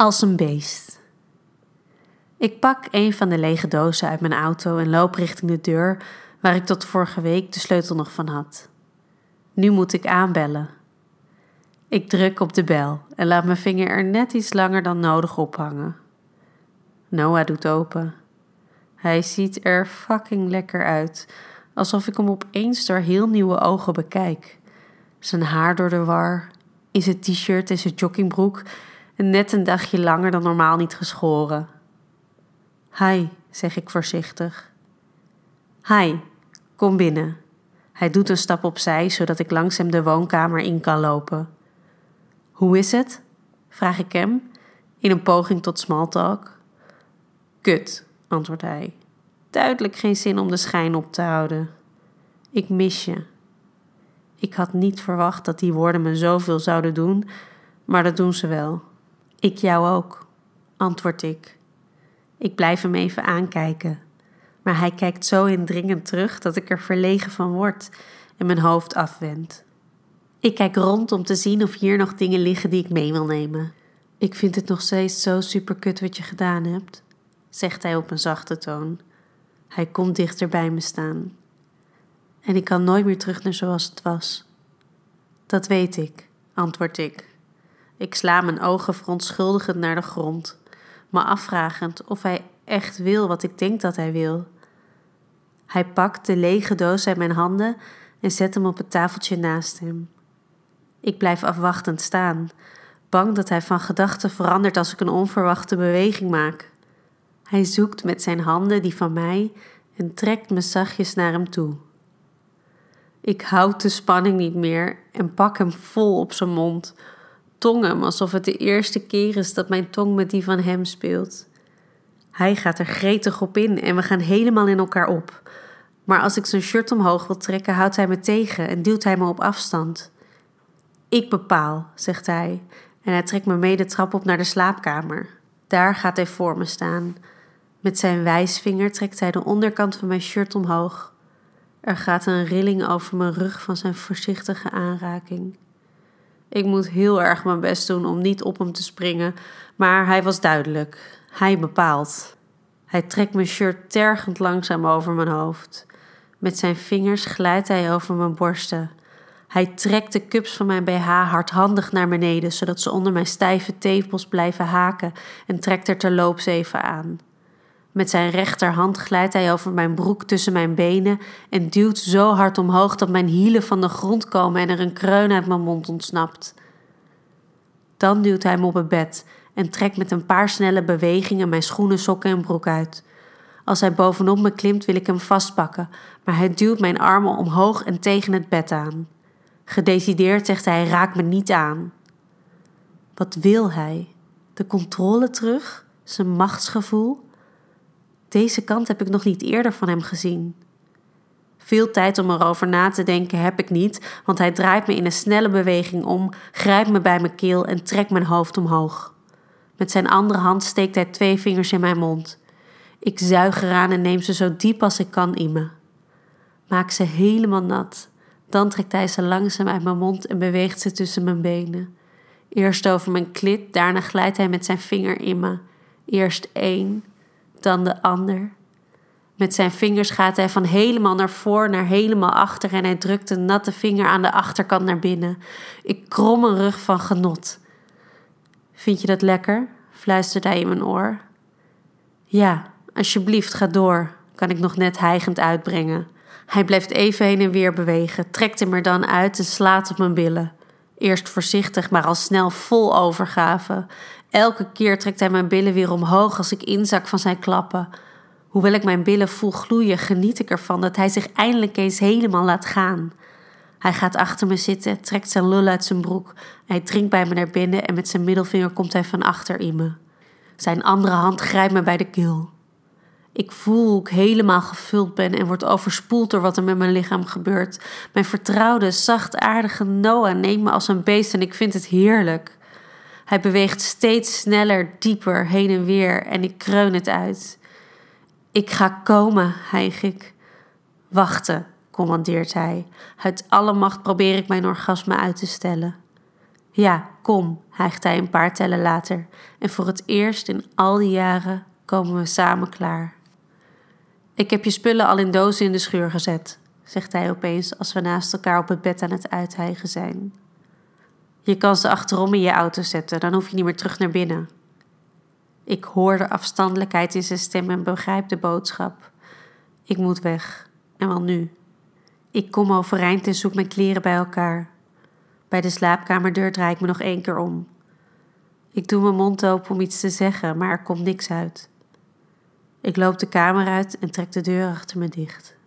Als een beest. Ik pak een van de lege dozen uit mijn auto en loop richting de deur waar ik tot vorige week de sleutel nog van had. Nu moet ik aanbellen. Ik druk op de bel en laat mijn vinger er net iets langer dan nodig ophangen. Noah doet open. Hij ziet er fucking lekker uit, alsof ik hem opeens door heel nieuwe ogen bekijk. Zijn haar door de war, in zijn t-shirt en zijn joggingbroek en net een dagje langer dan normaal niet geschoren. Hi, zeg ik voorzichtig. Hi, kom binnen. Hij doet een stap opzij, zodat ik langs hem de woonkamer in kan lopen. Hoe is het? vraag ik hem, in een poging tot smalltalk. Kut, antwoordt hij. Duidelijk geen zin om de schijn op te houden. Ik mis je. Ik had niet verwacht dat die woorden me zoveel zouden doen, maar dat doen ze wel. Ik jou ook, antwoord ik. Ik blijf hem even aankijken, maar hij kijkt zo indringend terug dat ik er verlegen van word en mijn hoofd afwend. Ik kijk rond om te zien of hier nog dingen liggen die ik mee wil nemen. Ik vind het nog steeds zo superkut wat je gedaan hebt, zegt hij op een zachte toon. Hij komt dichter bij me staan. En ik kan nooit meer terug naar zoals het was. Dat weet ik, antwoord ik. Ik sla mijn ogen verontschuldigend naar de grond, me afvragend of hij echt wil wat ik denk dat hij wil. Hij pakt de lege doos uit mijn handen en zet hem op het tafeltje naast hem. Ik blijf afwachtend staan, bang dat hij van gedachten verandert als ik een onverwachte beweging maak. Hij zoekt met zijn handen die van mij en trekt me zachtjes naar hem toe. Ik houd de spanning niet meer en pak hem vol op zijn mond. Tong hem alsof het de eerste keer is dat mijn tong met die van hem speelt. Hij gaat er gretig op in en we gaan helemaal in elkaar op. Maar als ik zijn shirt omhoog wil trekken, houdt hij me tegen en duwt hij me op afstand. Ik bepaal, zegt hij, en hij trekt me mee de trap op naar de slaapkamer. Daar gaat hij voor me staan. Met zijn wijsvinger trekt hij de onderkant van mijn shirt omhoog. Er gaat een rilling over mijn rug van zijn voorzichtige aanraking. Ik moet heel erg mijn best doen om niet op hem te springen, maar hij was duidelijk. Hij bepaalt. Hij trekt mijn shirt tergend langzaam over mijn hoofd. Met zijn vingers glijdt hij over mijn borsten. Hij trekt de cups van mijn BH hardhandig naar beneden, zodat ze onder mijn stijve tepels blijven haken en trekt er terloops even aan. Met zijn rechterhand glijdt hij over mijn broek tussen mijn benen en duwt zo hard omhoog dat mijn hielen van de grond komen en er een kreun uit mijn mond ontsnapt. Dan duwt hij me op het bed en trekt met een paar snelle bewegingen mijn schoenen, sokken en broek uit. Als hij bovenop me klimt, wil ik hem vastpakken, maar hij duwt mijn armen omhoog en tegen het bed aan. Gedecideerd zegt hij: raak me niet aan. Wat wil hij? De controle terug? Zijn machtsgevoel? Deze kant heb ik nog niet eerder van hem gezien. Veel tijd om erover na te denken heb ik niet, want hij draait me in een snelle beweging om, grijpt me bij mijn keel en trekt mijn hoofd omhoog. Met zijn andere hand steekt hij twee vingers in mijn mond. Ik zuig eraan en neem ze zo diep als ik kan in me. Maak ze helemaal nat. Dan trekt hij ze langzaam uit mijn mond en beweegt ze tussen mijn benen. Eerst over mijn klit, daarna glijdt hij met zijn vinger in me. Eerst één, dan de ander. Met zijn vingers gaat hij van helemaal naar voor naar helemaal achter en hij drukt een natte vinger aan de achterkant naar binnen. Ik krom een rug van genot. Vind je dat lekker? fluistert hij in mijn oor. Ja, alsjeblieft, ga door, kan ik nog net hijgend uitbrengen. Hij blijft even heen en weer bewegen, trekt hem er dan uit en slaat op mijn billen. Eerst voorzichtig, maar al snel vol overgave. Elke keer trekt hij mijn billen weer omhoog als ik inzak van zijn klappen. Hoewel ik mijn billen voel gloeien, geniet ik ervan dat hij zich eindelijk eens helemaal laat gaan. Hij gaat achter me zitten, trekt zijn lul uit zijn broek. Hij dringt bij me naar binnen en met zijn middelvinger komt hij van achter in me. Zijn andere hand grijpt me bij de keel. Ik voel hoe ik helemaal gevuld ben en word overspoeld door wat er met mijn lichaam gebeurt. Mijn vertrouwde, zachtaardige Noah neemt me als een beest en ik vind het heerlijk. Hij beweegt steeds sneller, dieper heen en weer en ik kreun het uit. Ik ga komen, hijg ik. Wachten, commandeert hij. Uit alle macht probeer ik mijn orgasme uit te stellen. Ja, kom, hijgt hij een paar tellen later. En voor het eerst in al die jaren komen we samen klaar. Ik heb je spullen al in dozen in de schuur gezet, zegt hij opeens als we naast elkaar op het bed aan het uithijgen zijn. Je kan ze achterom in je auto zetten, dan hoef je niet meer terug naar binnen. Ik hoor de afstandelijkheid in zijn stem en begrijp de boodschap. Ik moet weg, en wel nu. Ik kom overeind en zoek mijn kleren bij elkaar. Bij de slaapkamerdeur draai ik me nog één keer om. Ik doe mijn mond open om iets te zeggen, maar er komt niks uit. Ik loop de kamer uit en trek de deur achter me dicht.